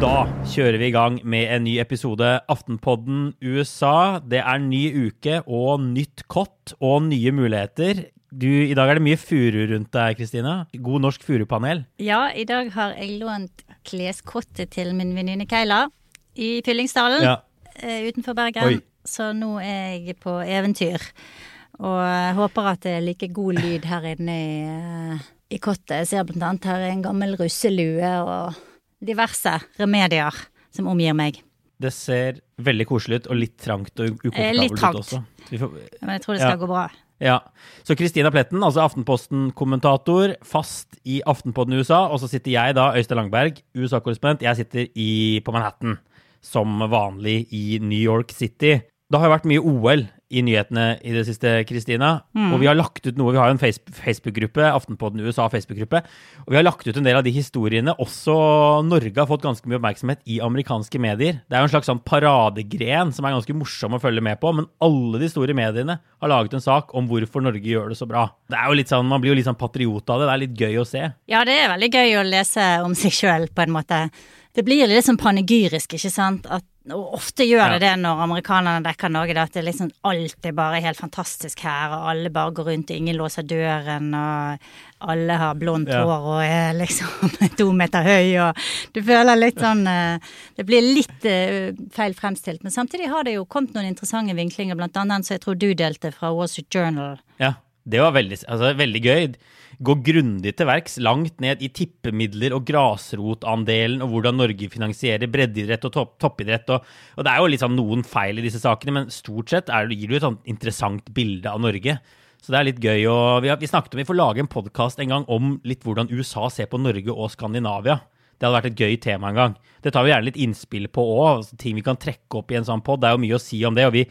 Da kjører vi i gang med en ny episode Aftenpodden USA. Det er ny uke og nytt kott og nye muligheter. Du, I dag er det mye furu rundt deg, Kristina. God norsk furupanel. Ja, i dag har jeg lånt kleskottet til min venninne Keila i Fyllingsdalen Ja. eh, utenfor Bergen. Oi. Så nå er jeg på eventyr. Og jeg håper at det er like god lyd her inne i, eh, i kottet. Jeg ser blant annet her er en gammel russelue og diverse remedier som omgir meg. Det ser veldig koselig ut og litt trangt og Eh, ukomfortabelt litt ut også. Får, Men jeg tror det skal Ja. gå bra. ja. Så Kristina Pletten, altså Aftenposten-kommentator, fast i Aftenpodden i USA. Og så sitter jeg da, Øystein Langberg, USA-korrespondent. Jeg sitter i, på Manhattan som vanlig i New York City. Det har jo vært mye OL i nyhetene i det siste, Kristina. Og vi har lagt ut noe. Vi har jo en Facebook-gruppe, Aftenpodden USA Facebook-gruppe. Og vi har lagt ut en del av de historiene. Også Norge har fått ganske mye oppmerksomhet i amerikanske medier. Det er jo en slags sånn paradegren som er ganske morsom å følge med på. Men alle de store mediene har laget en sak om hvorfor Norge gjør det så bra. Det er jo litt sånn, Man blir jo litt sånn patriot av det. Det er litt gøy å se. Ja, det er veldig gøy å lese om seg sjøl, på en måte. Det blir litt sånn panegyrisk, ikke sant. At, og ofte gjør det det når amerikanerne dekker Norge, da, at det liksom alt er bare helt fantastisk her, og alle bare går rundt, og ingen låser døren, og alle har blondt Ja. hår og er liksom to meter høy, og du føler litt sånn eh, Det blir litt eh, feil fremstilt. Men samtidig har det jo kommet noen interessante vinklinger, blant annet så jeg tror du delte fra Wall Street Journal. Ja, det var veldig, altså, veldig gøy. Gå grundig til verks, langt ned i tippemidler og grasrotandelen, og hvordan Norge finansierer breddeidrett og topp, toppidrett. Og, og det er jo sånn noen feil i disse sakene, men stort sett er, gir det jo et sånt interessant bilde av Norge. Så det er litt gøy. Og vi, har, vi snakket om vi får lage en podkast en gang om litt hvordan USA ser på Norge og Skandinavia. Det hadde vært et gøy tema en gang. Det tar vi gjerne litt innspill på òg. Ting vi kan trekke opp i en sånn pod. Det er jo mye å si om det. Og vi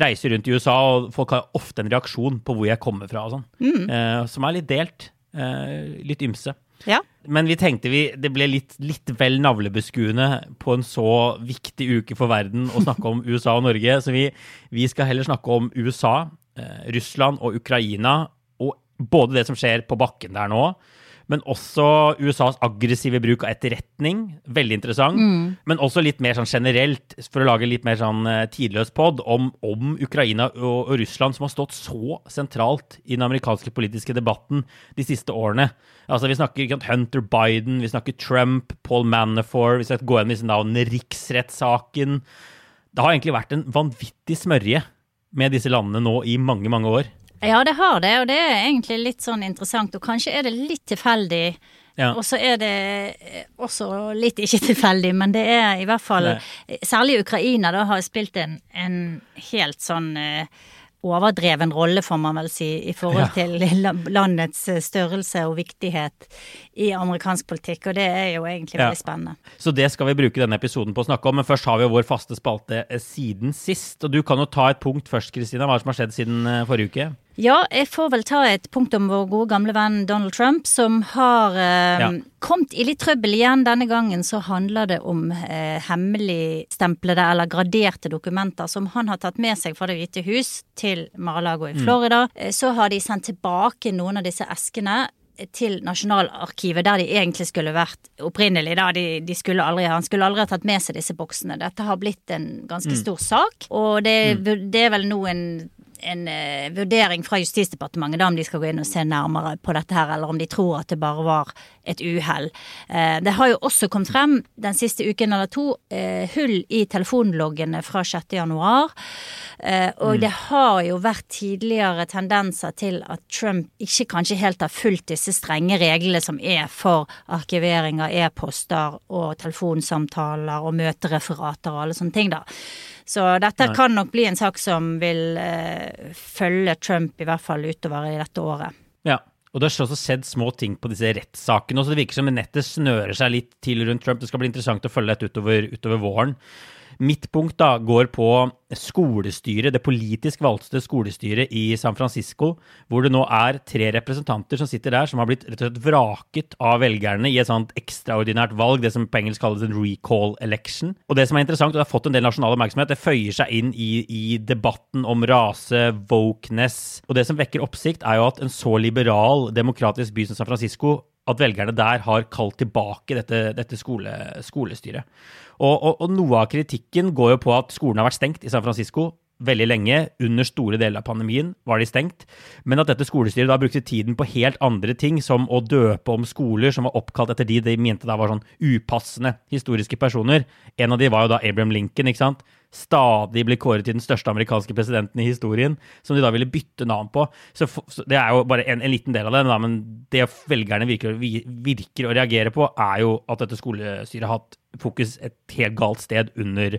reiser rundt i USA, og folk har ofte en reaksjon på hvor jeg kommer fra og sånn. Eh, som er litt delt. Uh, litt ymse. Ja. Men vi tenkte vi, det ble litt, litt vel navlebeskuende på en så viktig uke for verden å snakke om USA og Norge. Så vi, vi skal heller snakke om USA, eh, Russland og Ukraina. Og både det som skjer på bakken der nå, men også USAs aggressive bruk av etterretning. Veldig interessant. Men også litt mer sånn generelt, for å lage litt mer sånn eh, tidløs pod, om, om Ukraina og, og Russland, som har stått så sentralt i den amerikanske politiske debatten de siste årene. Altså, Vi snakker Hunter Biden, vi snakker Trump, Paul Manafort, vi skal gå gjennom disse navnene, riksrettssaken. Det har egentlig vært en vanvittig smørje med disse landene nå i mange, mange år. Ja, det har det, og det er egentlig litt sånn interessant. Og kanskje er det litt tilfeldig. Ja. Og så er det eh, også litt ikke tilfeldig, men det er i hvert fall Særlig Ukraina da har spilt en, en helt sånn eh, overdreven rolle, får man vel si, i forhold til la- landets eh, størrelse og viktighet i amerikansk politikk. Og det er jo egentlig Ja. veldig spennende. Så det skal vi bruke denne episoden på å snakke om. Men først har vi jo vår faste spalte eh, siden sist. Og du kan jo ta et punkt først, Kristina. Hva som har skjedd siden eh, forrige uke? Ja, jeg får vel ta et punkt om vår gode gamle venn Donald Trump, som har eh, Ja. kommet i litt trøbbel igjen. Denne gangen så handler det om eh, hemmeligstemplede eller graderte dokumenter som han har tatt med seg fra Det hvite hus til Mar-a-Lago i Florida. Mm. Så har de sendt tilbake noen av disse eskene til Nasjonalarkivet, der de egentlig skulle vært opprinnelig. Da. De, de skulle aldri, han skulle aldri ha tatt med seg disse boksene. Dette har blitt en ganske stor sak, og det, det er vel nå en en uh, vurdering fra Justisdepartementet da om de skal gå inn og se nærmere på dette her, eller om de tror at det bare var et uhell. Uh, det har jo også kommet frem den siste uken eller to uh, hull i telefonloggene fra 6. januar. Eh, og det har jo vært tidligere tendenser til at Trump ikke kanskje helt har fulgt disse strenge reglene som er for arkivering av e-poster og telefonsamtaler og møtereferater og alle sånne ting, da. Så dette kan nok bli en sak som vil eh, følge Trump i hvert fall utover i dette året. Ja. Og det har også skjedd små ting på disse rettssakene. Så det virker som nettet snører seg litt til rundt Trump. Det skal bli interessant å følge dette utover, utover våren. Mitt punkt da går på skolestyret, det politisk valgte skolestyret i San Francisco, hvor det nå er tre representanter som sitter der, som har blitt rett og slett vraket av velgerne i et sånt ekstraordinært valg, det som på engelsk kalles en recall election. Og det som er interessant, og det har fått en del nasjonal oppmerksomhet, det føyer seg inn i, i debatten om rase, wokeness. Og det som vekker oppsikt, er jo at en så liberal, demokratisk by som San Francisco at velgerne der har kalt tilbake dette, dette skole, skolestyret. Og, og, og, noe av kritikken går jo på at skolen har vært stengt i San Francisco veldig lenge. Under store deler av pandemien var de stengt. Men at dette skolestyret da brukte tiden på helt andre ting, som å døpe om skoler som var oppkalt etter de de mente da var sånn upassende historiske personer. En av de var jo da Abraham Lincoln, ikke sant stadig blir kåret til den største amerikanske presidenten i historien, som de da ville bytte navn på. Så, så Det er jo bare en, en, liten del av det, da, men det velgerne virker, virker, å reagere på, er jo at dette skolestyret har hatt fokus et helt galt sted under,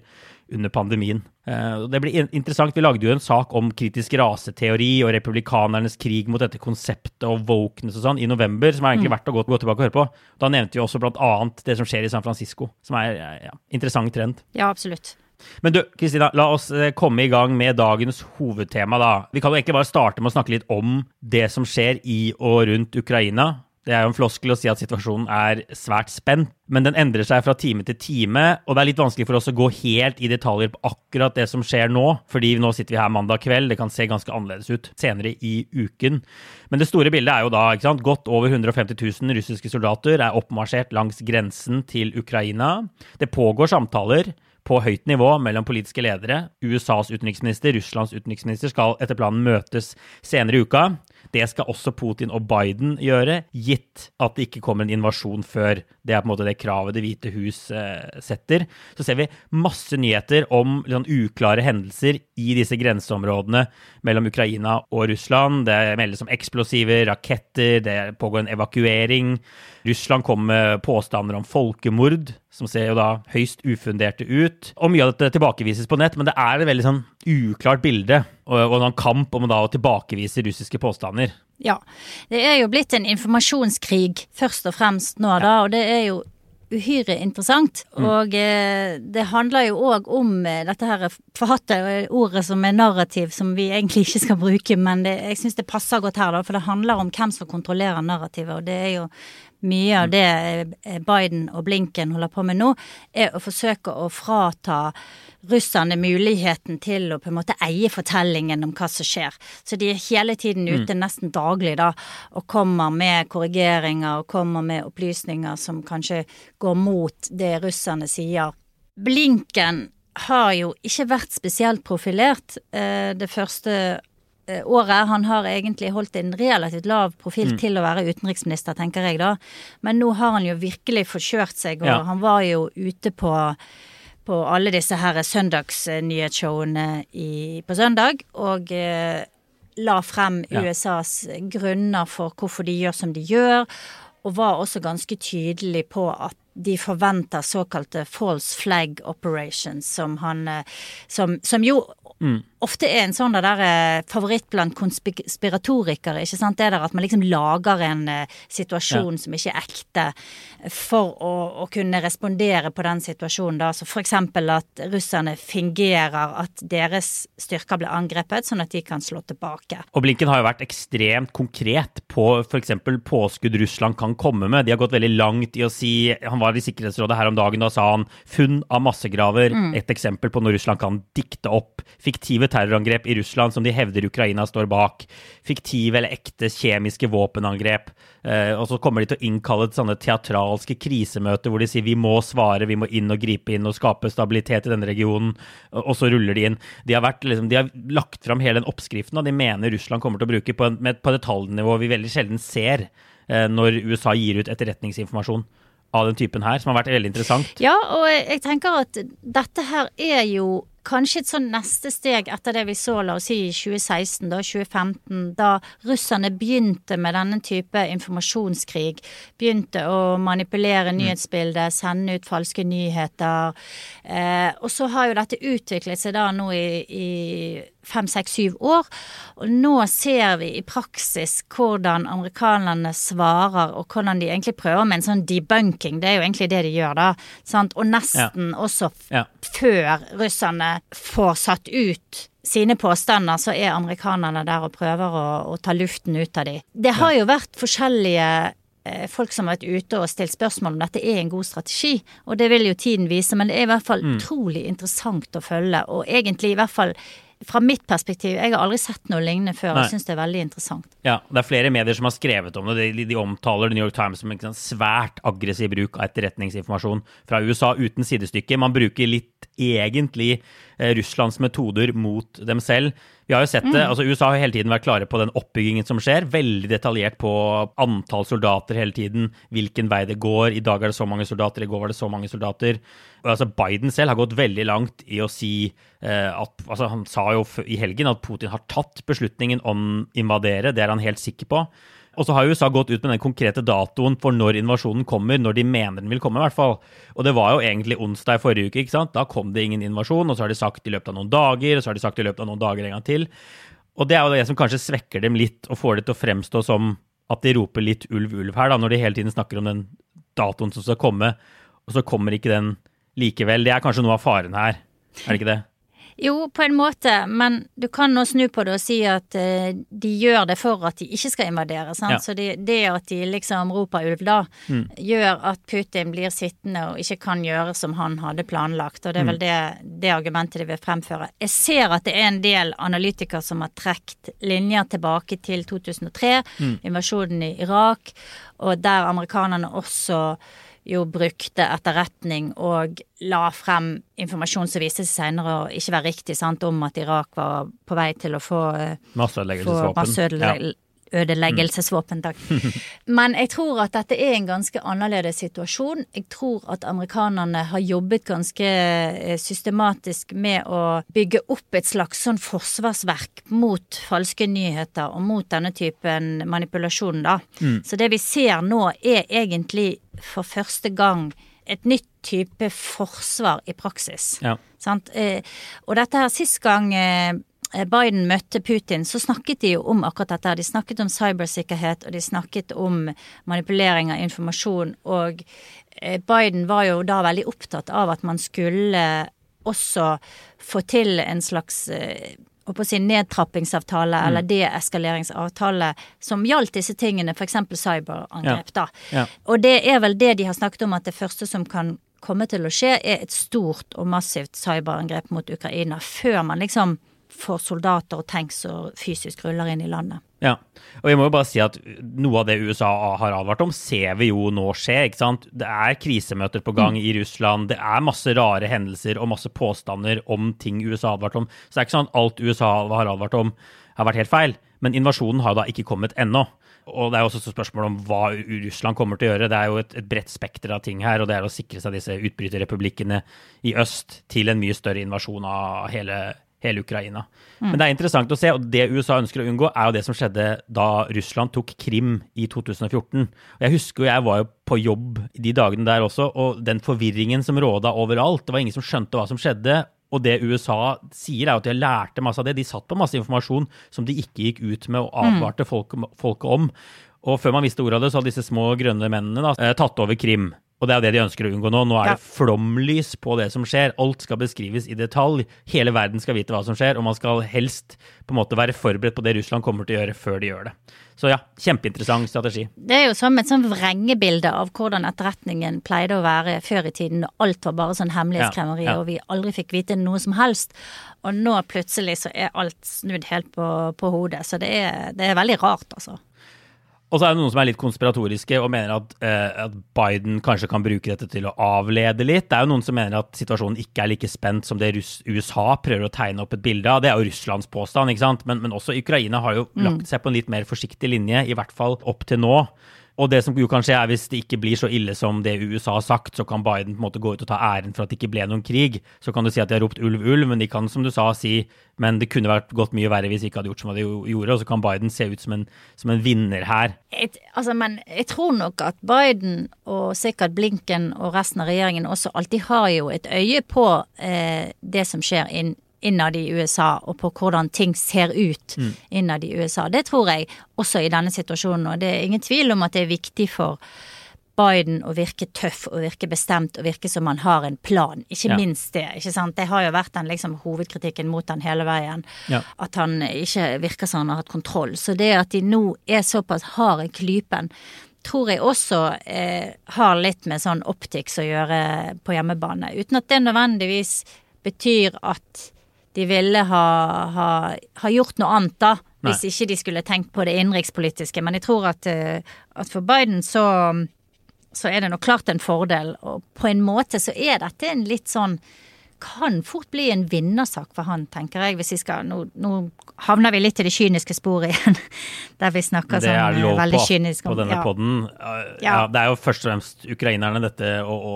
under pandemien. Eh, det blir interessant. Vi lagde jo en sak om kritisk raseteori og republikanernes krig mot dette konseptet og wokeness og sånn i november, som er egentlig mm. verdt å gå, gå, tilbake og høre på. Da nevnte vi også annet det som skjer i San Francisco, som er ja, interessant trend. Ja, absolutt. Men du, Kristina, la oss eh, komme i gang med dagens hovedtema, da. Vi kan jo egentlig bare starte med å snakke litt om det som skjer i og rundt Ukraina. Det er jo en floskel å si at situasjonen er svært spent, men den endrer seg fra time til time. Og det er litt vanskelig for oss å gå helt i detaljer på akkurat det som skjer nå, fordi nå sitter vi her mandag kveld, det kan se ganske annerledes ut senere i uken. Men det store bildet er jo da ikke sant, godt over 150 000 russiske soldater er oppmarsjert langs grensen til Ukraina. Det pågår samtaler på høyt nivå mellom politiske ledere. USAs utenriksminister, Russlands utenriksminister skal etter planen møtes senere i uka. Det skal også Putin og Biden gjøre, gitt at det ikke kommer en invasjon før. Det er på en måte det kravet Det hvite hus eh, setter. Så ser vi masse nyheter om liksom, uklare hendelser i disse grenseområdene mellom Ukraina og Russland. Det meldes om eksplosiver, raketter, det pågår en evakuering. Russland kom med påstander om folkemord, som ser jo da høyst ufunderte ut. Og mye av dette tilbakevises på nett, men det er et veldig sånn uklart bilde og, og en kamp om å tilbakevise russiske påstander. Ja. Det er jo blitt en informasjonskrig først og fremst nå, da, og det er jo uhyre interessant. Mm. Og eh, det handler jo òg om eh, dette her forhatte ordet som er narrativ, som vi egentlig ikke skal bruke, men det, jeg syns det passer godt her, da, for det handler om hvem som kontrollerer narrativet, og det er jo mye av det eh, Biden og Blinken holder på med nå, er å forsøke å frata russerne muligheten til å på en måte eie fortellingen om hva som skjer. Så de er hele tiden mm. ute, mm. nesten daglig, da, og kommer med korrigeringer og kommer med opplysninger som kanskje går mot det russerne sier. Blinken har jo ikke vært spesielt profilert eh, det første året. Han har egentlig holdt en relativt lav profil mm. til å være utenriksminister, tenker jeg da. Men nå har han jo virkelig forkjørt seg, og ja. han var jo ute på på alle disse her søndagsnyhetsshowene på søndag, og eh, la frem ja. USAs grunner for hvorfor de gjør som de gjør, og var også ganske tydelig på at de forventer såkalte false flag operations, som han eh, Som, som jo mm ofte er en sånn der eh, favoritt blant konspiratorikere. ikke sant? Det der at man liksom lager en uh, situasjon ja. som ikke er ekte, for å, å, kunne respondere på den situasjonen. da. Så eksempel at russerne fingerer at deres styrker ble angrepet, sånn at de kan slå tilbake. Og Blinken har jo vært ekstremt konkret på f.eks. påskudd Russland kan komme med. De har gått veldig langt i å si Han var i Sikkerhetsrådet her om dagen, da sa han funn av massegraver. Mm. Et eksempel på når Russland kan dikte opp fiktive terrorangrep i Russland som de hevder Ukraina står bak. Fiktive eller ekte kjemiske våpenangrep. Eh, og så kommer de til å innkalle et sånne teatralske krisemøter hvor de sier vi må svare, vi må inn og gripe inn og skape stabilitet i denne regionen. Og så ruller de inn. De har, vært, liksom, de har lagt fram hele den oppskriften, og de mener Russland kommer til å bruke på, en, på detaljnivå vi veldig sjelden ser eh, når USA gir ut etterretningsinformasjon av den typen her, som har vært veldig interessant. Ja, og jeg tenker at dette her er jo kanskje et sånn neste steg etter det vi så, la oss si i 2016, da, 2015, da russerne begynte med denne type informasjonskrig. Begynte å manipulere mm. nyhetsbildet, sende ut falske nyheter. Eh, og så har jo dette utviklet seg da nå i, i fem, seks, syv år. Og nå ser vi i praksis hvordan amerikanerne svarer, og hvordan de egentlig prøver med en sånn debunking. Det er jo egentlig det de gjør, da. Sant? Og nesten ja. også ja. før russerne får satt ut sine påstander, så er amerikanerne der og prøver å, å ta luften ut av dem. Det har jo vært forskjellige eh, folk som har vært ute og stilt spørsmål om dette er en god strategi, og det vil jo tiden vise, men det er i hvert fall mm. utrolig interessant å følge, og egentlig i hvert fall fra mitt perspektiv, jeg har aldri sett noe lignende før. Nei. Jeg syns det er veldig interessant. Ja, det er flere medier som har skrevet om det. De, de omtaler The New York Times som en svært aggressiv bruk av etterretningsinformasjon fra USA uten sidestykke. Man bruker litt egentlig Russlands metoder mot dem selv. Vi har jo sett det, mm. altså USA har hele tiden vært klare på den oppbyggingen som skjer. Veldig detaljert på antall soldater hele tiden, hvilken vei det går. I dag er det så mange soldater, i går var det så mange soldater. Altså Biden selv har gått veldig langt i å si eh, at altså Han sa jo i helgen at Putin har tatt beslutningen om invadere, det er han helt sikker på. Og så har USA gått ut med den konkrete datoen for når invasjonen kommer, når de mener den vil komme, i hvert fall. Og det var jo egentlig onsdag i forrige uke, ikke sant. Da kom det ingen invasjon, og så har de sagt i løpet av noen dager, og så har de sagt i løpet av noen dager en gang til. Og det er jo det som kanskje svekker dem litt, og får det til å fremstå som at de roper litt ulv, ulv her, da, når de hele tiden snakker om den datoen som skal komme, og så kommer ikke den likevel. Det er kanskje noe av faren her, er det ikke det? Jo, på en måte, men du kan nå snu på det og si at uh, de gjør det for at de ikke skal invadere. sant? Ja. Så det, det, at de liksom roper ulv da, mm. gjør at Putin blir sittende og ikke kan gjøre som han hadde planlagt. Og det er vel mm. det, det, argumentet de vil fremføre. Jeg ser at det er en del analytikere som har trukket linjer tilbake til 2003, mm. invasjonen i Irak, og der amerikanerne også jo brukte etterretning og la frem informasjon som viste seg senere å ikke være riktig, sant, om at Irak var på vei til å få eh, Masseødeleggelsesvåpen ødeleggelsesvåpen, takk. Men jeg tror at dette er en ganske annerledes situasjon. Jeg tror at amerikanerne har jobbet ganske eh, systematisk med å bygge opp et slags sånn forsvarsverk mot falske nyheter og mot denne typen manipulasjon, da. Mm. Så det vi ser nå er egentlig for første gang et nytt type forsvar i praksis. Ja. Eh, og dette her sist gang eh, Biden møtte Putin, så snakket de jo om akkurat dette. De snakket om cybersikkerhet, og de snakket om manipulering av informasjon. Og eh, Biden var jo da veldig opptatt av at man skulle også få til en slags eh, på si nedtrappingsavtale mm. eller deeskaleringsavtale som gjaldt disse tingene, f.eks. cyberangrep. Ja. da. Ja. Og det er vel det de har snakket om, at det første som kan komme til å skje, er et stort og massivt cyberangrep mot Ukraina. Før man liksom for soldater og tanks og fysisk ruller inn i landet. Ja, og jeg må jo bare si at noe av det USA har advart om, ser vi jo nå skje. ikke sant? Det er krisemøter på gang mm. i Russland, det er masse rare hendelser og masse påstander om ting USA har advart om. Så det er ikke sånn at alt USA har advart om, har vært helt feil. Men invasjonen har da ikke kommet ennå. Og det er også et spørsmål om hva Russland kommer til å gjøre. Det er jo et, et bredt spekter av ting her, og det er å sikre seg disse utbryterrepublikkene i øst til en mye større invasjon av hele hele Ukraina. Mm. Men det er interessant å se, og det USA ønsker å unngå, er jo det som skjedde da Russland tok Krim i 2014. Og Jeg husker jo jeg var jo på jobb de dagene der også, og den forvirringen som råda overalt. Det var ingen som skjønte hva som skjedde. Og det USA sier, er jo at de lærte masse av det. De satt på masse informasjon som de ikke gikk ut med og advarte mm. folket folk om. Og før man visste ordet av det, så hadde disse små grønne mennene da, eh, tatt over Krim. Og det er jo det de ønsker å unngå nå. Nå er det flomlys på det som skjer. Alt skal beskrives i detalj. Hele verden skal vite hva som skjer, og man skal helst på en måte være forberedt på det Russland kommer til å gjøre, før de gjør det. Så ja, kjempeinteressant strategi. Det er jo som et sånn vrengebilde av hvordan etterretningen pleide å være før i tiden. når Alt var bare sånn hemmelighetskremmeri, ja, ja. og vi aldri fikk vite noe som helst. Og nå plutselig så er alt snudd helt på, på hodet. Så det er, det er veldig rart, altså. Og så er det noen som er litt konspiratoriske og mener at, eh, at, Biden kanskje kan bruke dette til å avlede litt. Det er jo noen som mener at situasjonen ikke er like spent som det Russ USA prøver å tegne opp et bilde av. Det er jo Russlands påstand, ikke sant. Men, men også Ukraina har jo mm. lagt seg på en litt mer forsiktig linje, i hvert fall opp til nå. Og det som jo kan skje, er hvis det ikke blir så ille som det USA har sagt, så kan Biden på en måte gå ut og ta æren for at det ikke ble noen krig. Så kan du si at de har ropt ulv, ulv, men de kan, som du sa, si men det kunne vært gått mye verre hvis de ikke hadde gjort som de gjorde. Og så kan Biden se ut som en, som en vinner her. Et, altså, men jeg tror nok at Biden og sikkert Blinken og resten av regjeringen også alltid har jo et øye på eh, det som skjer inn innad i USA, og på hvordan ting ser ut mm. innad i USA. Det tror jeg også i denne situasjonen, og det er ingen tvil om at det er viktig for Biden å virke tøff og virke bestemt og virke som han har en plan. Ikke ja. minst det. ikke sant? Det har jo vært den liksom, hovedkritikken mot han hele veien. Ja. At han ikke virker som han har hatt kontroll. Så det at de nå er såpass harde i klypen, tror jeg også eh, har litt med sånn optics å gjøre på hjemmebane. Uten at det nødvendigvis betyr at de ville ha, ha, ha gjort noe annet, da. Nei. Hvis ikke de skulle tenkt på det innenrikspolitiske. Men jeg tror at, eh, at for Biden så, så er det nok klart en fordel. Og på en måte så er dette en litt sånn kan fort bli en vinnersak for han, tenker jeg. hvis vi skal, Nå, nå havner vi litt i det kyniske sporet igjen, der vi snakker sånn eh, veldig kynisk om Det er lov på denne ja. poden. Ja. Det er jo først og fremst ukrainerne dette å, å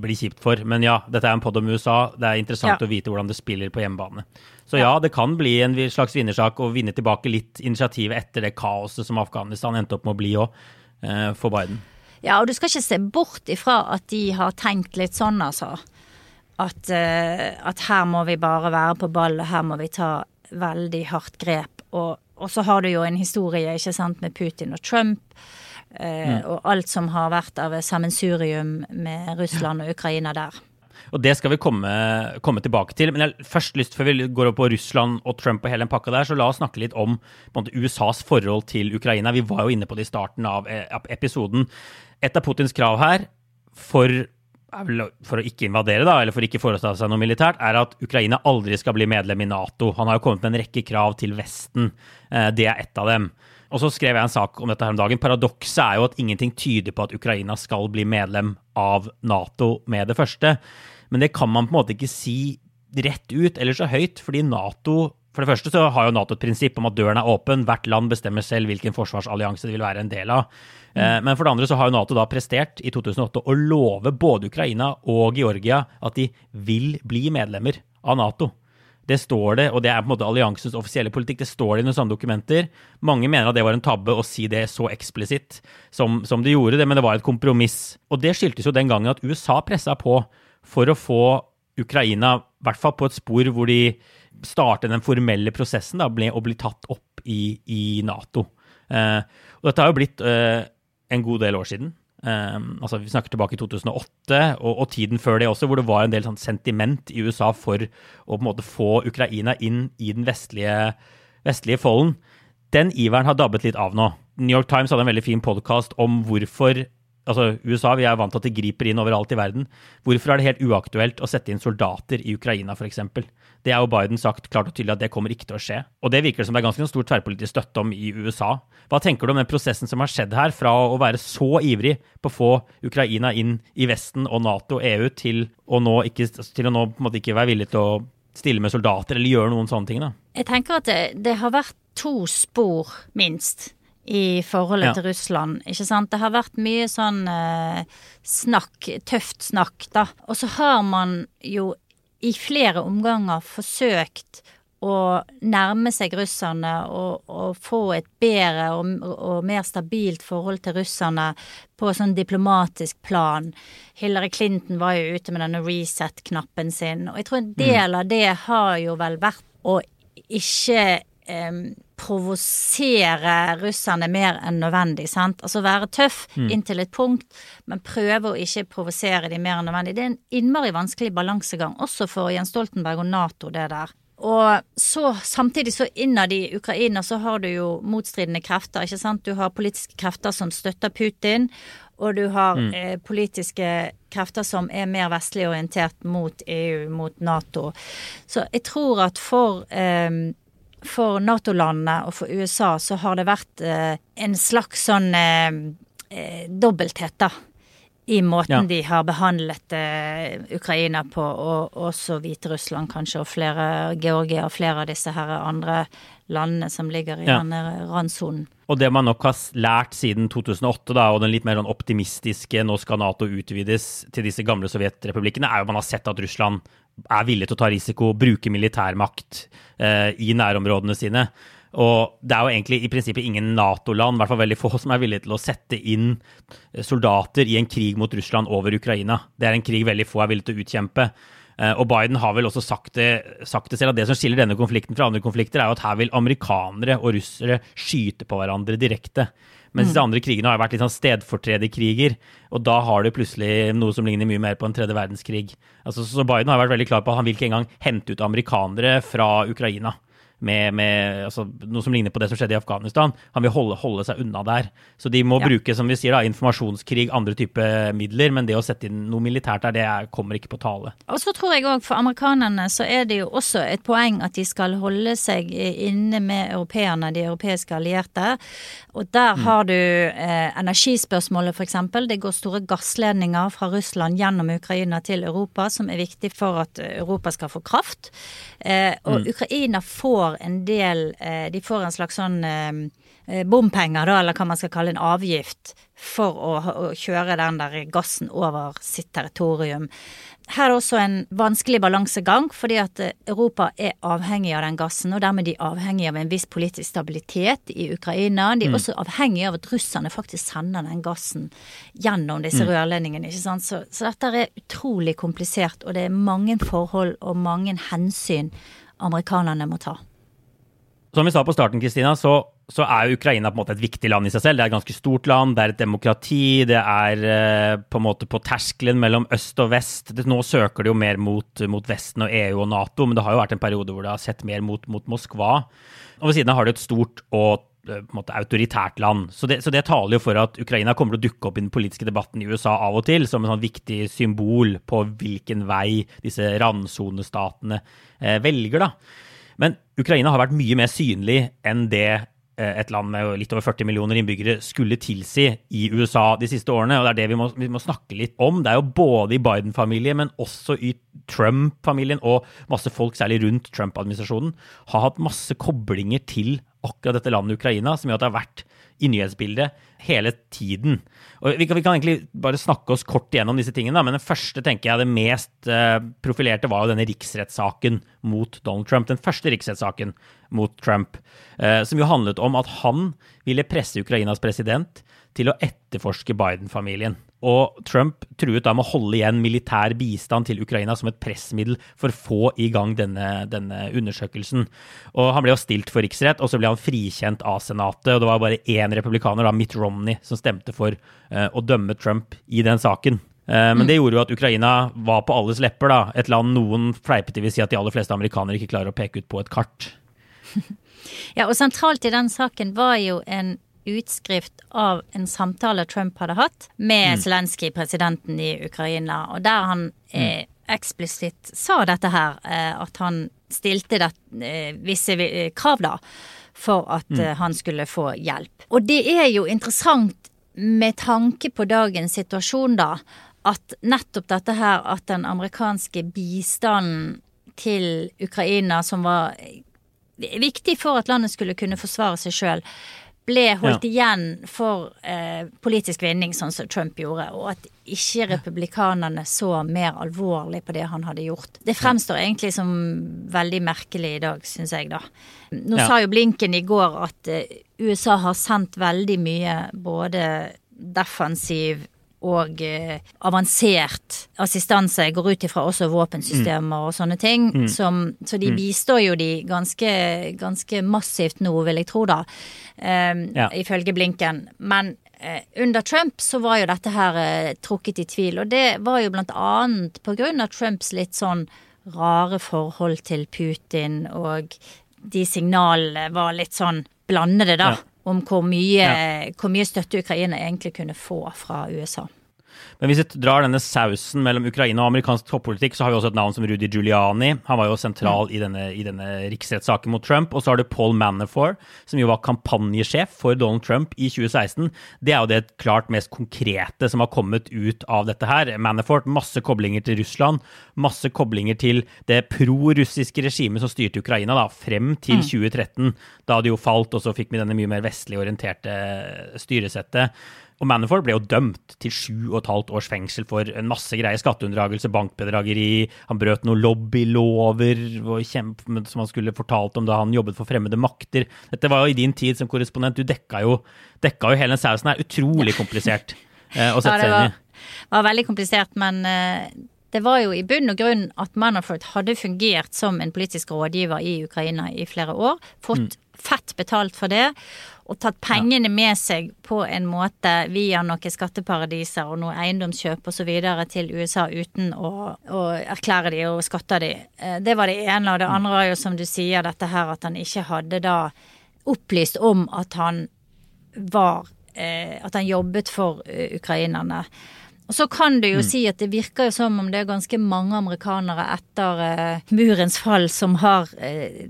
bli kjipt for. Men ja, dette er en pod om USA. Det er interessant ja. å vite hvordan det spiller på hjemmebane. Så ja, det kan bli en slags vinnersak å vinne tilbake litt initiativet etter det kaoset som Afghanistan endte opp med å bli òg, eh, for Biden. Ja, og du skal ikke se bort ifra at de har tenkt litt sånn, altså at, uh, at, her må vi bare være på ball, og her må vi ta veldig hardt grep. Og, og så har du jo en historie ikke sant, med Putin og Trump. Uh, mm. Og alt som har vært av sammensurium med Russland og Ukraina der. Og det skal vi komme, komme tilbake til. Men jeg har først lyst, før vi går opp på Russland og Trump og hele den pakka der, så la oss snakke litt om måte, USAs forhold til Ukraina. Vi var jo inne på det i starten av eh, episoden. Et av Putins krav her for for å ikke invadere, da, eller for ikke foreta seg noe militært, er at Ukraina aldri skal bli medlem i Nato. Han har jo kommet med en rekke krav til Vesten. Eh, det er ett av dem. Og så skrev jeg en sak om dette her om dagen. Paradokset er jo at ingenting tyder på at Ukraina skal bli medlem av Nato med det første. Men det kan man på en måte ikke si rett ut eller så høyt, fordi Nato for det første så har jo Nato et prinsipp om at døren er åpen. Hvert land bestemmer selv hvilken forsvarsallianse det vil være en del av. Mm. Men for det andre så har jo Nato da prestert i 2008 å love både Ukraina og Georgia at de vil bli medlemmer av Nato. Det står det, og det er på en måte alliansens offisielle politikk. Det står det i noen sånne dokumenter. Mange mener at det var en tabbe å si det så eksplisitt som, som de gjorde det, men det var et kompromiss. Og det skyldtes jo den gangen at USA pressa på for å få Ukraina i hvert fall på et spor hvor de starte den formelle prosessen da, ble, og bli tatt opp i, i Nato. Eh, og dette har jo blitt eh, en god del år siden. Eh, altså Vi snakker tilbake i 2008 og, og, tiden før det også, hvor det var en del sånn sentiment i USA for å på en måte få Ukraina inn i den vestlige, vestlige folden. Den iveren har dabbet litt av nå. New York Times hadde en veldig fin podkast om hvorfor altså USA vi er vant til at de griper inn overalt i verden. Hvorfor er det helt uaktuelt å sette inn soldater i Ukraina, f.eks.? Det er jo Biden sagt klart og tydelig at det kommer ikke til å skje. Og det virker som det er ganske stor tverrpolitisk støtte om i USA. Hva tenker du om den prosessen som har skjedd her, fra å være så ivrig på å få Ukraina inn i Vesten og Nato og EU, til å nå, ikke, til å nå ikke være villig til å stille med soldater eller gjøre noen sånne ting? da? Jeg tenker at det, det har vært to spor, minst i forholdet ja. til Russland. Ikke sant? Det har vært mye sånn eh, snakk, tøft snakk, da. Og så har man jo i flere omganger forsøkt å nærme seg russerne og, og få et bedre og, og, mer stabilt forhold til russerne på sånn diplomatisk plan. Hillary Clinton var jo ute med denne reset-knappen sin, og jeg tror en del mm. av det har jo vel vært å ikke eh, provosere russerne mer enn nødvendig. sant? Altså være tøff mm. inntil et punkt, men prøve å ikke provosere dem mer enn nødvendig. Det er en innmari vanskelig balansegang, også for Jens Stoltenberg og Nato, det der. Og så samtidig så innad i Ukraina så har du jo motstridende krefter, ikke sant. Du har politiske krefter som støtter Putin, og du har mm. eh, politiske krefter som er mer vestlig orientert mot EU, mot Nato. Så jeg tror at for eh, for Nato-landene og for USA så har det vært eh, en slags sånn eh, eh dobbelthet, da. I måten ja. de har behandlet eh, Ukraina på, og også Hviterussland kanskje, og flere Georgia og flere av disse her andre landene som ligger i ja. denne randsonen. Og det man nok har lært siden 2008, da, og den litt mer sånn optimistiske 'nå skal Nato utvides til disse gamle sovjetrepublikkene', er jo man har sett at Russland er villig til å ta risiko, bruke militærmakt eh, i nærområdene sine. Og det er jo egentlig i prinsippet ingen Nato-land, i hvert fall veldig få, som er villige til å sette inn soldater i en krig mot Russland over Ukraina. Det er en krig veldig få er villige til å utkjempe. Eh, og Biden har vel også sagt det, sagt det selv, at det som skiller denne konflikten fra andre konflikter, er jo at her vil amerikanere og russere skyte på hverandre direkte. Mens de andre krigene har vært litt sånn stedfortrederkriger. Og da har du plutselig noe som ligner mye mer på en tredje verdenskrig. Altså, så Biden har vært veldig klar på at han vil ikke engang hente ut amerikanere fra Ukraina med, med altså, noe som ligner på det som skjedde i Afghanistan. Han vil holde, holde seg unna der. Så de må ja. bruke som vi sier da, informasjonskrig, andre typer midler, men det å sette inn noe militært der, det er, kommer ikke på tale. Og så tror jeg òg for amerikanerne så er det jo også et poeng at de skal holde seg inne med europeerne, de europeiske allierte. Og der mm. har du eh, energispørsmålet f.eks. Det går store gassledninger fra Russland gjennom Ukraina til Europa, som er viktig for at Europa skal få kraft. Eh, og mm. Ukraina får får en del eh, De får en slags sånn eh, eh, bompenger, da, eller hva man skal kalle en avgift, for å, å kjøre den der gassen over sitt territorium. Her er det også en vanskelig balansegang, fordi at Europa er avhengig av den gassen, og dermed er de avhengig av en viss politisk stabilitet i Ukraina. De er mm. også avhengig av at russerne faktisk sender den gassen gjennom disse mm. rørledningene. ikke sant? Så, så dette er utrolig komplisert, og det er mange forhold og mange hensyn amerikanerne må ta. Som vi sa på starten, Kristina, så, så, er Ukraina på en måte et viktig land i seg selv. Det er et ganske stort land, det er et demokrati, det er eh, på en måte på terskelen mellom øst og vest. Det, nå søker det jo mer mot, mot, Vesten og EU og Nato, men det har jo vært en periode hvor det har sett mer mot, mot Moskva. Og ved siden av har det et stort og eh, måte autoritært land. Så det, så det, taler jo for at Ukraina kommer til å dukke opp i den politiske debatten i USA av og til som en sånn viktig symbol på hvilken vei disse randsonestatene eh, velger. da. Men Ukraina har vært mye mer synlig enn det eh, et land med litt over 40 millioner innbyggere skulle tilsi i USA de siste årene. og Det er det vi må, vi må snakke litt om. Det er jo både i Biden-familien, men også i Trump-familien og masse folk, særlig rundt Trump-administrasjonen, har hatt masse koblinger til akkurat dette landet Ukraina, som gjør at det har vært i nyhetsbildet hele tiden. Og vi kan, vi kan, egentlig bare snakke oss kort igjennom disse tingene, men den første tenker jeg det mest uh, profilerte var jo denne riksrettssaken mot Donald Trump. Den første riksrettssaken mot Trump, uh, som jo handlet om at han ville presse Ukrainas president til å etterforske Biden-familien. Og Trump truet da med å holde igjen militær bistand til Ukraina som et pressmiddel for å få i gang denne, denne undersøkelsen. Og Han ble jo stilt for riksrett, og så ble han frikjent av Senatet. og Det var bare én republikaner, da, Mitt Romney, som stemte for uh, å dømme Trump i den saken. Uh, men mm. det gjorde jo at Ukraina var på alles lepper, da. Et land noen fleipete vil si at de aller fleste amerikanere ikke klarer å peke ut på et kart. Ja, og sentralt i den saken var jo en utskrift av en samtale Trump hadde hatt med mm. Zelenskyj, presidenten i Ukraina, og der han eh, mm. eksplisitt sa dette her, eh, at han stilte det, eh, visse eh, krav, da, for at mm. Eh, han skulle få hjelp. Og det er jo interessant med tanke på dagens situasjon, da, at nettopp dette her, at den amerikanske bistanden til Ukraina, som var viktig for at landet skulle kunne forsvare seg sjøl, ble holdt ja. igjen for eh, politisk vinning, sånn som Trump gjorde, og at ikke republikanerne så mer alvorlig på det han hadde gjort. Det fremstår egentlig som veldig merkelig i dag, syns jeg, da. Nå ja. sa jo Blinken i går at eh, USA har sendt veldig mye både defensiv og eh, avansert assistanse. Jeg går ut ifra også våpensystemer mm. og sånne ting. Mm. Som, så de mm. bistår jo de ganske, ganske massivt nå, vil jeg tro, da. Um, ja. Ifølge Blinken. Men uh, under Trump så var jo dette her uh, trukket i tvil. Og det var jo blant annet på grunn av Trumps litt sånn rare forhold til Putin, og de signalene var litt sånn blandede, da. Ja om hvor mye, ja. hvor mye støtte Ukraina egentlig kunne få fra USA. Men hvis vi drar denne sausen mellom Ukraina og amerikansk toppolitikk, så har vi også et navn som Rudy Giuliani. Han var jo sentral i denne, i denne riksrettssaken mot Trump. Og så har du Paul Manafort, som jo var kampanjesjef for Donald Trump i 2016. Det er jo det klart mest konkrete som har kommet ut av dette her. Manafort, masse koblinger til Russland. Masse koblinger til det pro-russiske regimet som styrte Ukraina da, frem til 2013. Mm. Da hadde jo falt, og så fikk vi denne mye mer vestlig orienterte styresettet. Og Manafort ble jo dømt til sju og et halvt års fengsel for en masse greier. Skatteunndragelse, bankbedrageri. Han brøt noen lobbylover som han skulle fortalt om da han jobbet for fremmede makter. Dette var jo i din tid som korrespondent. Du dekka jo, dekka jo hele den sausen her. Utrolig komplisert eh, å sette seg inn i. Det var veldig komplisert, men eh, det var jo i bunn og grunn at Manafort hadde fungert som en politisk rådgiver i Ukraina i flere år. Fått mm. Fett betalt for det. Og tatt pengene med seg på en måte via noen skatteparadiser og noe eiendomskjøp osv. til USA uten å, å, erklære de og skatte de. Eh, det var det ene. Og det andre var jo som du sier dette her at han ikke hadde da opplyst om at han var eh, At han jobbet for ukrainerne. Og så kan du jo mm. si at det virker jo som om det er ganske mange amerikanere etter uh, murens fall som har uh,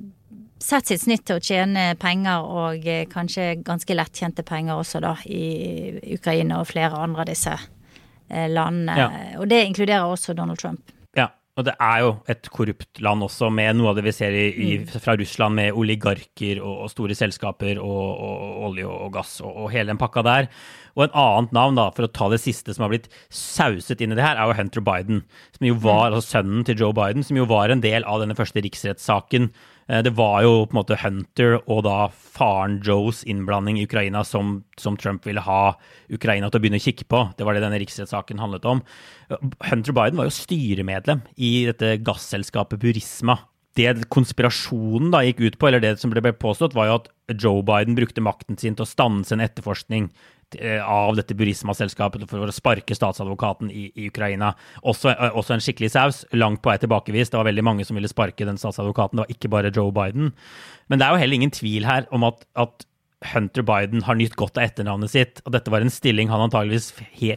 sett sitt snitt til å tjene penger, og uh, kanskje ganske lettjente penger også, da, i Ukraina og flere andre av disse landene. Ja. Og det inkluderer også Donald Trump. Og det er jo et korrupt land også, med noe av det vi ser i, mm. fra Russland, med oligarker og, og store selskaper og, og, olje og gass og, og, hele den pakka der. Og en annet navn, da, for å ta det siste som har blitt sauset inn i det her, er jo Hunter Biden. Som jo var, mm. altså sønnen til Joe Biden, som jo var en del av denne første riksrettssaken Eh, det var jo på en måte Hunter og da faren Joes innblanding i Ukraina som, som, Trump ville ha Ukraina til å begynne å kikke på. Det var det denne riksrettssaken handlet om. Hunter Biden var jo styremedlem i dette gasselskapet Burisma. Det konspirasjonen da gikk ut på, eller det som ble påstått, var jo at Joe Biden brukte makten sin til å stanse en etterforskning Eh, av dette Burisma-selskapet for å sparke statsadvokaten i, i Ukraina. Også, eh, også, en skikkelig saus, langt på vei tilbakevist. Det var veldig mange som ville sparke den statsadvokaten, det var ikke bare Joe Biden. Men det er jo heller ingen tvil her om at, at Hunter Biden har nytt godt av etternavnet sitt. Og dette var en stilling han antageligvis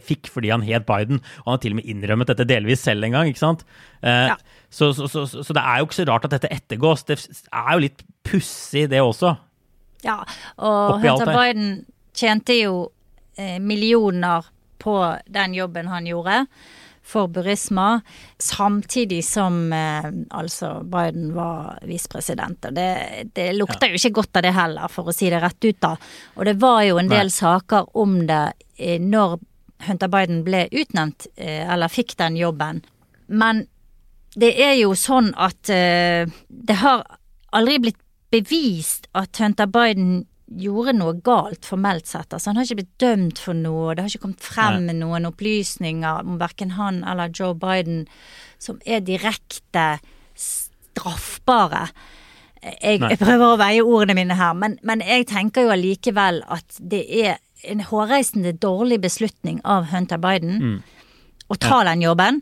fikk fordi han het Biden. Og han har til og med innrømmet dette delvis selv en gang. ikke sant? Eh, ja. så, så, så, så, det er jo ikke så rart at dette ettergås. Det er jo litt pussig, det også. Ja, og Hunter Biden tjente jo Eh, millioner på den jobben han gjorde for Burisma, samtidig som eh, altså Biden var visepresident. Og det, det lukter ja. jo ikke godt av det heller, for å si det rett ut, da. Og det var jo en del Nei. saker om det eh, når Hunter Biden ble utnevnt, eh, eller fikk den jobben. Men det er jo sånn at eh, det har aldri blitt bevist at Hunter Biden gjorde noe galt formelt sett. Altså, han har ikke blitt dømt for noe, det har ikke kommet frem med noen opplysninger om verken han eller Joe Biden som er direkte straffbare. Jeg, jeg prøver å veie ordene mine her, men, men jeg tenker jo allikevel at det er en hårreisende dårlig beslutning av Hunter Biden mm. å ta ja. den jobben.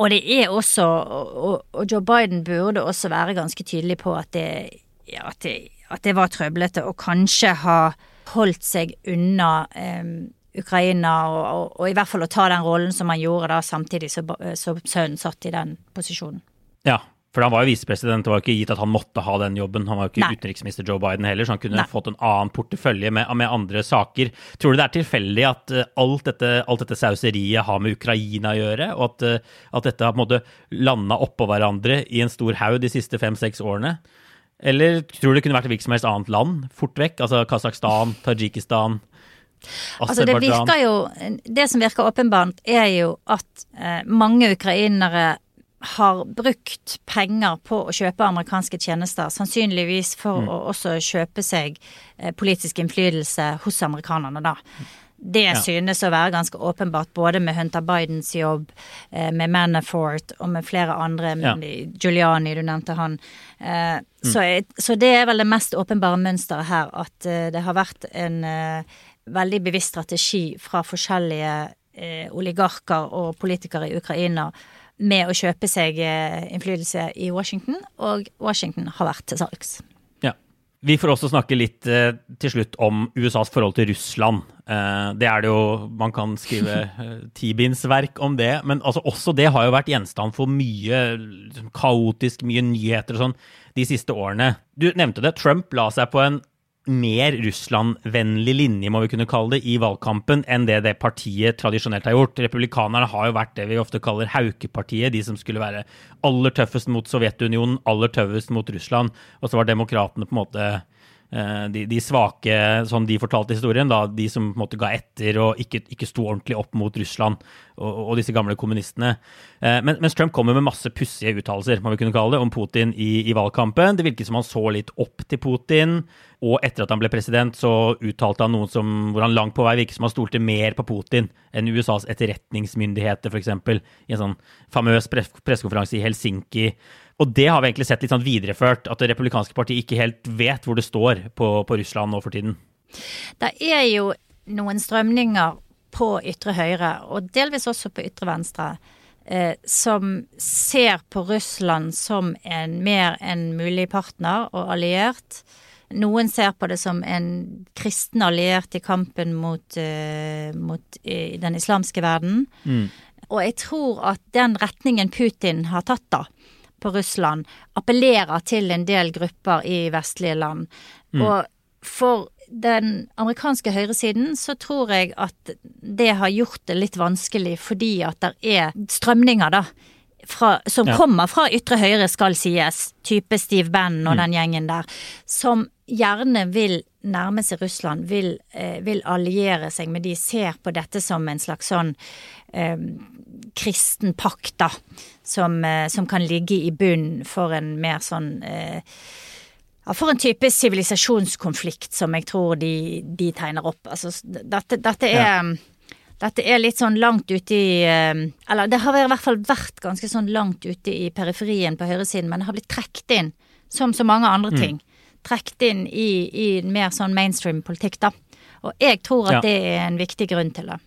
Og det er også og, og, Joe Biden burde også være ganske tydelig på at det, ja, at det at det var trøblete, og kanskje ha holdt seg unna eh, Ukraina, og, og, og, i hvert fall å ta den rollen som han gjorde da, samtidig som sønnen satt i den posisjonen. Ja, for han var jo visepresident, det var jo ikke gitt at han måtte ha den jobben. Han var jo ikke Nei. utenriksminister Joe Biden heller, så han kunne Nei. fått en annen portefølje med, med, andre saker. Tror du det er tilfeldig at uh, alt, dette, alt dette sauseriet har med Ukraina å gjøre, og at, uh, at dette har på en måte landa oppå hverandre i en stor haug de siste fem-seks årene? Eller tror du det kunne vært hvilket som helst annet land fort vekk? Altså Kasakhstan, Tadsjikistan, Altså det virker jo Det som virker åpenbart, er jo at eh, mange ukrainere har brukt penger på å kjøpe amerikanske tjenester, sannsynligvis for mm. å også kjøpe seg eh, politisk innflytelse hos amerikanerne, da. Det ja. synes å være ganske åpenbart, både med Hunter Bidens jobb, eh, med Manafort og med flere andre. Ja. Giuliani, du nevnte han. Eh, mm. så, så, det er vel det mest åpenbare mønsteret her, at eh, det har vært en veldig bevisst strategi fra forskjellige oligarker og politikere i Ukraina med å kjøpe seg innflytelse i Washington, og Washington har vært til salgs. Vi får også snakke litt eh, til slutt om USAs forhold til Russland. Eh, det er det jo Man kan skrive eh, tibindsverk om det, men altså også det har jo vært gjenstand for mye liksom, kaotisk, mye nyheter og sånn de siste årene. Du nevnte det, Trump la seg på en mer Russland-vennlig linje, må vi kunne kalle det, i valgkampen enn det det partiet tradisjonelt har gjort. Republikanerne har jo vært det vi ofte kaller haukepartiet, de som skulle være aller tøffest mot Sovjetunionen, aller tøffest mot Russland. Og så var demokratene på en måte de, de, svake, som de fortalte historien, da, de som på en måte ga etter og ikke, ikke sto ordentlig opp mot Russland og, og disse gamle kommunistene. Eh, men, mens Trump kommer med masse pussige uttalelser man vil kunne kalle det, om Putin i, i, valgkampen. Det virket som han så litt opp til Putin. Og etter at han ble president, så uttalte han noe som, hvor han langt på vei virket som han stolte mer på Putin enn USAs etterretningsmyndigheter, f.eks. I en sånn famøs pressekonferanse i Helsinki og det har vi egentlig sett litt sånn videreført, at det republikanske partiet ikke helt vet hvor det står på, på Russland nå for tiden. Det er jo noen strømninger på ytre høyre, og delvis også på ytre venstre, eh, som ser på Russland som en mer enn mulig partner og alliert. Noen ser på det som en kristen alliert i kampen mot, eh, mot den islamske verden. Mm. Og jeg tror at den retningen Putin har tatt, da, på Russland appellerer til en del grupper i vestlige land. Mm. Og for den amerikanske høyresiden så tror jeg at det har gjort det litt vanskelig fordi at det er strømninger, da. Fra, som ja. kommer fra ytre høyre, skal sies, type Steve Bannon og mm. den gjengen der, som gjerne vil nærme seg Russland, vil, eh, vil, alliere seg med de, ser på dette som en slags sånn eh, kristen pakt, da som, eh, som, kan ligge i bunn for en mer sånn eh, ja, For en type sivilisasjonskonflikt som jeg tror de, de tegner opp. Altså, dette, dette er ja. Dette er litt sånn langt ute i eh, Eller det har i hvert fall vært ganske sånn langt ute i periferien på høyresiden, men det har blitt trukket inn, som så mange andre mm. Trukket inn i, i mer sånn mainstream politikk, da. Og jeg tror at ja. det er en viktig grunn til det.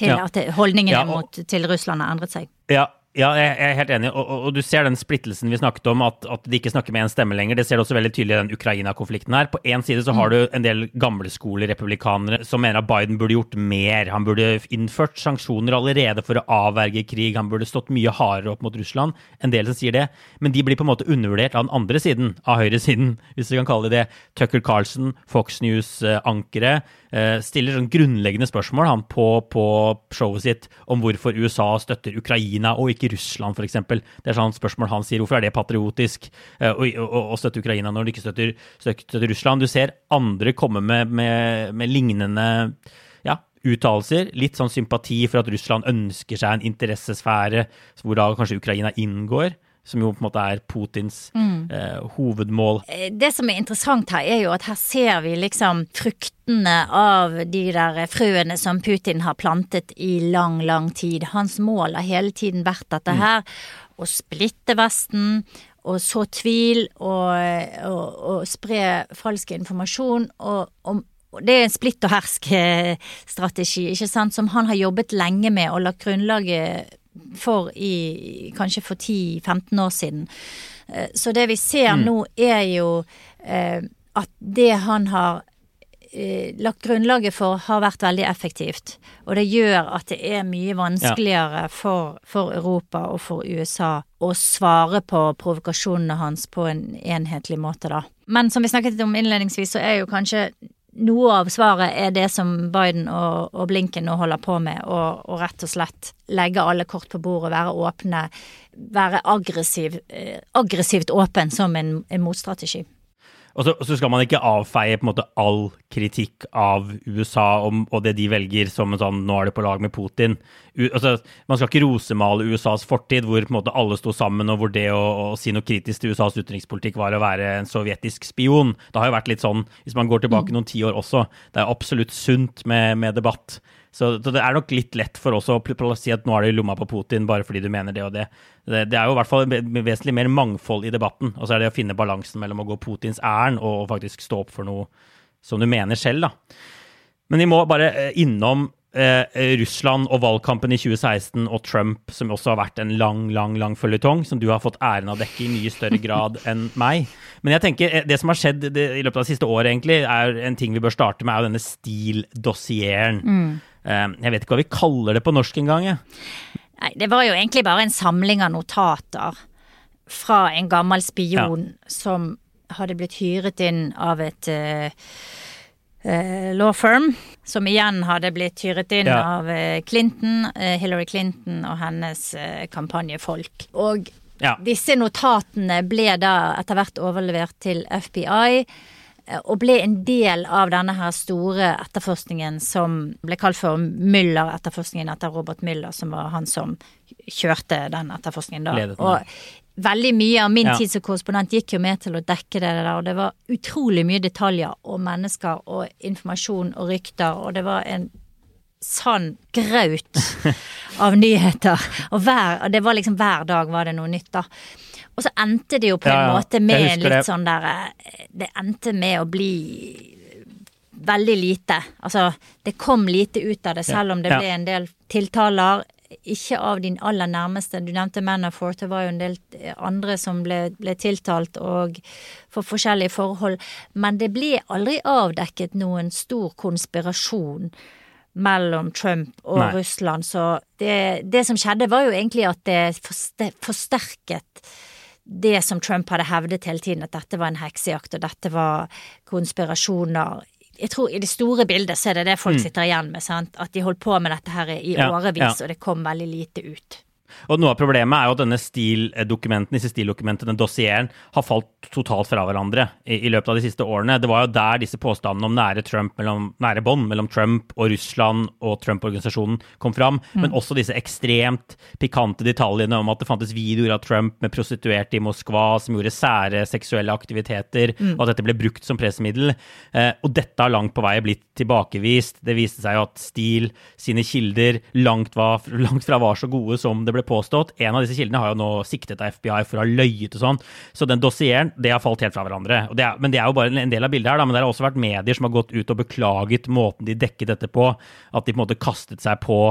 Til ja. at holdningene ja, og... mot, til Russland har endret seg. Ja, ja, jeg er helt enig. Og, og, og, du ser den splittelsen vi snakket om, at, at de ikke snakker med én stemme lenger. Det ser du også veldig tydelig i den Ukraina-konflikten her. På én side så har du en del gamleskolerepublikanere som mener at Biden burde gjort mer. Han burde innført sanksjoner allerede for å avverge krig. Han burde stått mye hardere opp mot Russland. En del som sier det. Men de blir på en måte undervurdert av den andre siden, av høyresiden, hvis vi kan kalle det det. Tucker Carlson, Fox News-ankeret Eh, stiller sånn grunnleggende spørsmål han, på, på, showet sitt om hvorfor USA støtter Ukraina og ikke Russland, f.eks. Det er sånn spørsmål han sier. Hvorfor er det patriotisk uh, å, støtte Ukraina når de ikke støtter, støtter, Russland? Du ser andre komme med, med, med lignende ja, uttalelser. Litt sånn sympati for at Russland ønsker seg en interessesfære hvor da kanskje Ukraina inngår som jo på en måte er Putins mm. eh, hovedmål. Eh, det som er interessant her, er jo at her ser vi liksom fruktene av de der frøene som Putin har plantet i lang, lang tid. Hans mål har hele tiden vært dette mm. her. Å splitte Vesten, og så tvil og, og, og spre falsk informasjon. og, og det er en splitt og hersk-strategi, ikke sant, som han har jobbet lenge med og lagt grunnlaget for i kanskje for 10-15 år siden. Eh, så det vi ser mm. nå er jo eh, at det han har eh, lagt grunnlaget for, har vært veldig effektivt. Og det gjør at det er mye vanskeligere ja. for, for, Europa og for USA å svare på provokasjonene hans på en enhetlig måte, da. Men som vi snakket om innledningsvis, så er jo kanskje noe av svaret er det som Biden og, og Blinken nå holder på med, og, rett og slett legge alle kort på bordet, være åpne, være aggressiv, eh, aggressivt åpen som en, en motstrategi. Og så, så, skal man ikke avfeie på en måte all kritikk av USA om, og det de velger som en sånn 'nå er det på lag med Putin'. U, altså, man skal ikke rosemale USAs fortid, hvor på en måte alle sto sammen, og hvor det å, å, si noe kritisk til USAs utenrikspolitikk var å være en sovjetisk spion. Det har jo vært litt sånn, hvis man går tilbake mm. noen tiår også. Det er absolutt sunt med, med debatt. Så, så, det er nok litt lett for oss å si at nå er det i lomma på Putin bare fordi du mener det og det. Det, det er jo i hvert fall vesentlig mer mangfold i debatten. Og så er det å finne balansen mellom å gå Putins ærend og faktisk stå opp for noe som du mener selv, da. Men vi må bare eh, innom eh, Russland og valgkampen i 2016 og Trump, som også har vært en lang, lang lang føljetong, som du har fått æren av å dekke i mye større grad enn meg. Men jeg tenker, eh, det som har skjedd det, i løpet av det siste året, egentlig, er en ting vi bør starte med, er jo denne stildossieren. Mm. Ehm, jeg vet ikke hva vi kaller det på norsk engang. Nei, det var jo egentlig bare en samling av notater fra en gammel spion ja. som hadde blitt hyret inn av et uh, uh, law firm, som igjen hadde blitt hyret inn ja. av uh, Clinton, Hillary Clinton og hennes kampanjefolk. Og ja. disse notatene ble da etter hvert overlevert til FBI. Og ble en del av denne her store etterforskningen som ble kalt for Müller-etterforskningen etter Robert Müller, som var han som kjørte den etterforskningen da. Ledet. Og veldig mye av min Ja. tid som korrespondent gikk jo med til å dekke det der, og det var utrolig mye detaljer og mennesker og informasjon og rykter, og det var en sann graut av nyheter. Og, hver, og det var liksom hver dag var det noe nytt, da. Og så endte det jo på en Ja, måte med en litt sånn der eh, Det endte med å bli veldig lite. Altså, det kom lite ut av det, selv om det ble en del tiltaler. Ikke av din aller nærmeste. Du nevnte Manafort, det var jo en del eh, andre som ble, ble tiltalt og for forskjellige forhold. Men det ble aldri avdekket noen stor konspirasjon mellom Trump og Nei. Russland. Så det, det som skjedde, var jo egentlig at det forste- forsterket det som Trump hadde hevdet hele tiden, at dette var en heksejakt, og dette var konspirasjoner. Jeg tror i det store bildet så er det det folk sitter igjen med, sant. At de holdt på med dette her i Mm. Ja, årevis, ja. og det kom veldig lite ut. Og noe av problemet er jo at denne stildokumenten, disse stildokumentene, den dossieren, har falt totalt fra hverandre i, i løpet av de siste årene. Det var jo der disse påstandene om nære, Trump mellom, nære bånd mellom Trump og Russland og Trump-organisasjonen kom fram, men også disse ekstremt pikante detaljene om at det fantes videoer av Trump med prostituerte i Moskva som gjorde sære seksuelle aktiviteter, og at dette ble brukt som pressmiddel. Eh, og dette har langt på vei blitt tilbakevist. Det viste seg jo at Steele sine kilder langt, var, langt fra var så gode som det ble påstått. En av disse kildene har jo nå siktet av FBI for å ha løyet og sånn. Så den dossieren, det har falt helt fra hverandre. Det er, men det er jo bare en del av bildet her, da. Men det har også vært medier som har gått ut og beklaget måten de dekket dette på. At de på en måte kastet seg på,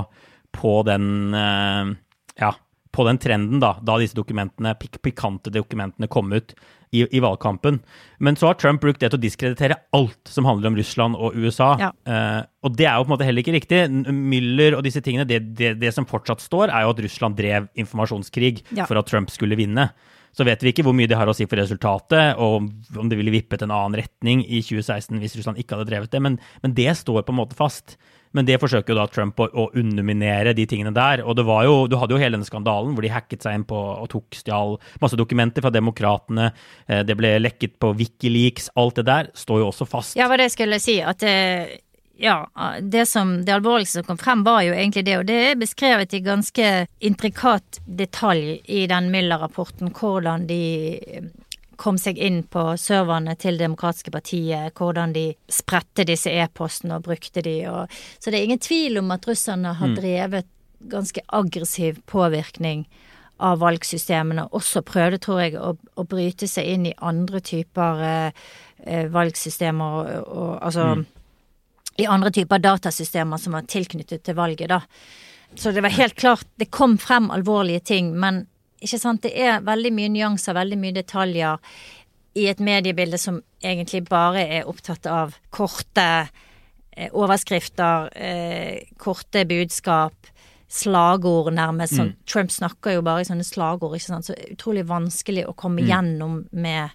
på den eh, ja, på den trenden da, da disse dokumentene, pik pikante dokumentene kom ut i, i valgkampen. Men så har Trump brukt det til å diskreditere alt som handler om Russland og USA. Ja. Eh, og det er jo på en måte heller ikke riktig. Müller og disse tingene, det, det, det som fortsatt står, er jo at Russland drev informasjonskrig Ja. for at Trump skulle vinne. Så vet vi ikke hvor mye det har å si for resultatet, og om det ville vippet en annen retning i 2016 hvis Russland ikke hadde drevet det, men, men det står på en måte fast. Men det forsøker jo da Trump å, å underminere de tingene der. Og det var jo, du hadde jo hele denne skandalen hvor de hacket seg inn på og tok stjal masse dokumenter fra demokratene. Eh, Det ble lekket på Wikileaks. Alt det der står jo også fast. Ja, hva det skulle jeg si, at det, ja, det som, det alvorligste som kom frem var jo egentlig det, og det er beskrevet i ganske intrikat detalj i den Müller-rapporten, hvordan de eh, kom seg inn på serverne til Det demokratiske partiet, hvordan de spredte disse e-postene og brukte de, og Så det er ingen tvil om at russerne har drevet ganske aggressiv påvirkning av valgsystemene. Også prøvde, tror jeg, å, å bryte seg inn i andre typer eh, valgsystemer og, og altså I andre typer datasystemer som var tilknyttet til valget, da. Så det var helt klart Det kom frem alvorlige ting, men ikke sant, det er veldig mye nyanser, veldig mye detaljer i et mediebilde som egentlig bare er opptatt av korte eh, overskrifter, eh, korte budskap, slagord nærmest. Sånn, Trump snakker jo bare i sånne slagord, ikke sant. Så utrolig vanskelig å komme gjennom med,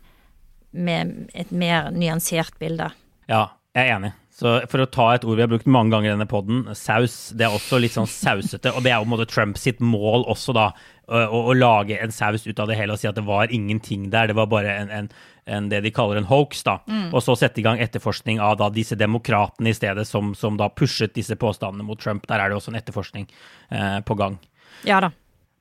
med et mer nyansert bilde. Ja, jeg er enig. Så for å ta et ord vi har brukt mange ganger i denne poden, saus, det er også litt sånn sausete. Og det er jo på en måte Trump sitt mål også, da. Å, å, lage en saus ut av det hele og si at det var ingenting der. Det var bare en, en, en det de kaller en hoax, da. Og så sette i gang etterforskning av da disse demokratene i stedet, som, som da pushet disse påstandene mot Trump. Der er det også en etterforskning eh, på gang. Ja da.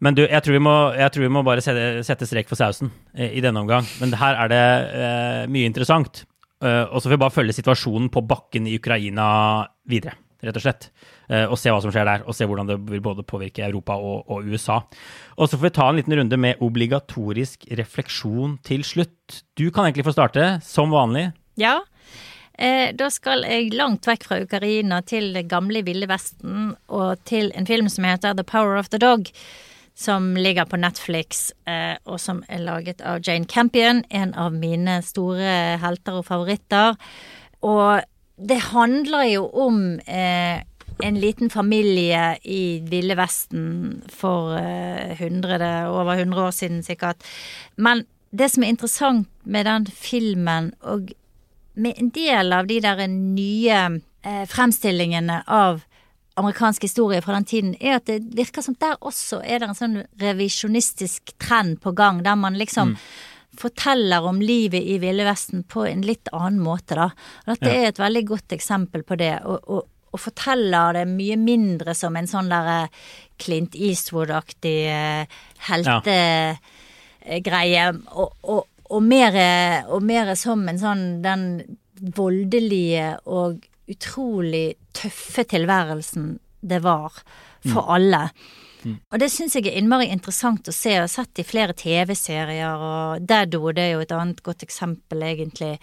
Men du, jeg tror vi må, jeg tror vi må bare sette, sette strek for sausen eh, i denne omgang. Men her er det eh, mye interessant. Eh, og så får vi bare følge situasjonen på bakken i Ukraina videre, rett og slett. Eh, og se hva som skjer der, og se hvordan det vil både påvirke Europa og, og USA. Og så får vi ta en liten runde med obligatorisk refleksjon til slutt. Du kan egentlig få starte, som vanlig. Ja. Eh, da skal jeg langt vekk fra Ukraina til det gamle Ville Vesten og til en film som heter The Power of the Dog. Som ligger på Netflix, eh, og som er laget av Jane Campion, en av mine store helter og favoritter. Og det handler jo om eh, en liten familie i Ville Vesten for eh, hundrede, over 100 år siden sikkert. Men det som er interessant med den filmen, og med en del av de der nye eh, fremstillingene av amerikansk historie fra den tiden, er at det virker som der også er det en sånn revisjonistisk trend på gang, der man liksom forteller om livet i Ville Vesten på en litt annen måte, da. Og dette Ja. er et veldig godt eksempel på det. Og, og, og forteller det mye mindre som en sånn derre Clint Eastwood-aktig heltegreie, heltegreie, og, og, og, mer, og mer som en sånn den voldelige og utrolig tøffe tilværelsen det var for alle. Og det syns jeg er innmari interessant å se. Jeg har sett i flere TV-serier, og Daddo det er jo et annet godt eksempel, egentlig.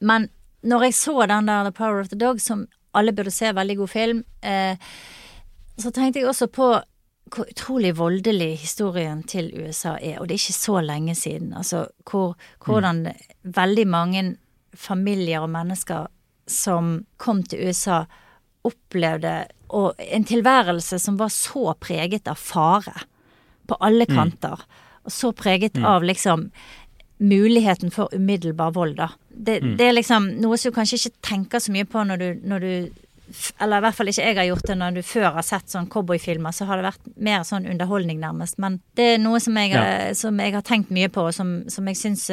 Men når jeg så den der The Power of the Dog, som alle burde se, veldig god film, eh, så tenkte jeg også på hvor utrolig voldelig historien til USA er, og det er ikke så lenge siden. Altså hvor, hvordan veldig mange familier og mennesker som kom til USA, opplevde en tilværelse som var så preget av fare på alle kanter. Og så preget av liksom muligheten for umiddelbar vold, da. Det, det er liksom noe som du kanskje ikke tenker så mye på når du, når du eller i hvert fall ikke jeg har gjort det når du før har sett sånn cowboyfilmer, så har det vært mer sånn underholdning, nærmest. Men det er noe som jeg, Ja. som jeg har tenkt mye på, og som, som jeg syns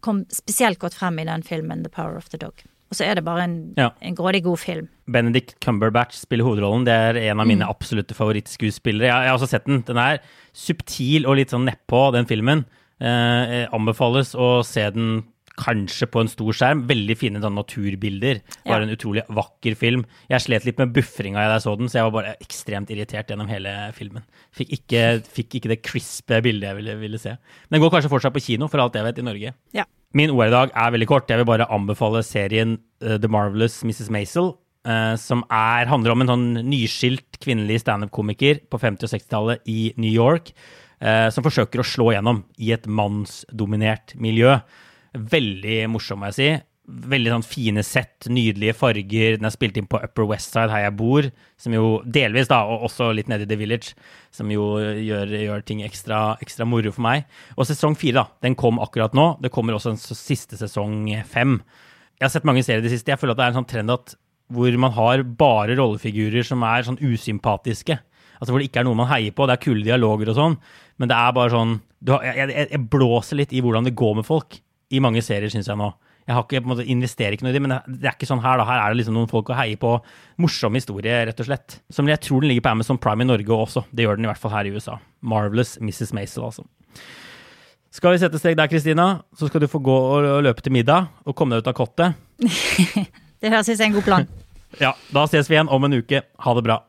kom spesielt godt frem i den filmen The Power of the Dog. Og så er det bare en, Ja. en grådig god film. Benedict Cumberbatch spiller hovedrollen. Det er en av mine absolutte favorittskuespillere. Jeg, jeg har også sett den. Den er subtil og litt sånn nedpå, den filmen. Eh, anbefales å se den kanskje på en stor skjerm. Veldig fine sånn, naturbilder. Bare Ja. en utrolig vakker film. Jeg slet litt med buffringa da jeg så den, så jeg var bare ekstremt irritert gjennom hele filmen. Fikk ikke, fikk ikke det crispe bildet jeg ville, ville se. Den går kanskje fortsatt på kino, for alt jeg vet, i Norge. Ja. Min ord i dag er veldig kort. Jeg vil bare anbefale serien uh, The Marvelous Mrs. Maisel, Uh, som er, handler om en sånn nyskilt kvinnelig standup-komiker på 50- og 60-tallet i New York, eh, som forsøker å slå gjennom i et mannsdominert miljø. Veldig morsom, må jeg si. Veldig sånn fine sett, nydelige farger. Den er spilt inn på Upper West Side, her jeg bor, som jo delvis, da, og også litt nede i The Village, som jo gjør, gjør ting ekstra, ekstra moro for meg. Og sesong fire, da, den kom akkurat nå. Det kommer også en siste sesong fem. Jeg har sett mange serier i det siste. Jeg føler at det er en sånn trend at hvor man har bare rollefigurer som er sånn usympatiske. Altså hvor det ikke er noe man heier på. Det er kule dialoger og sånn, men det er bare sånn du har, jeg, jeg, jeg blåser litt i hvordan det går med folk i mange serier, syns jeg nå. Jeg har ikke, på en måte, investerer ikke noe i det, men det er ikke sånn her. da. Her er det liksom noen folk å heie på. Morsom historie, rett og slett. Som jeg tror den ligger på Amazon Prime i Norge også. Det gjør den i hvert fall her i USA. Marvelous Mrs. Maisel, altså. Skal vi sette strek der, Kristina? Så skal du få gå og løpe til middag og komme deg ut av kottet. Det høres ut som en god plan. Ja, da ses vi igjen om en uke. Ha det bra.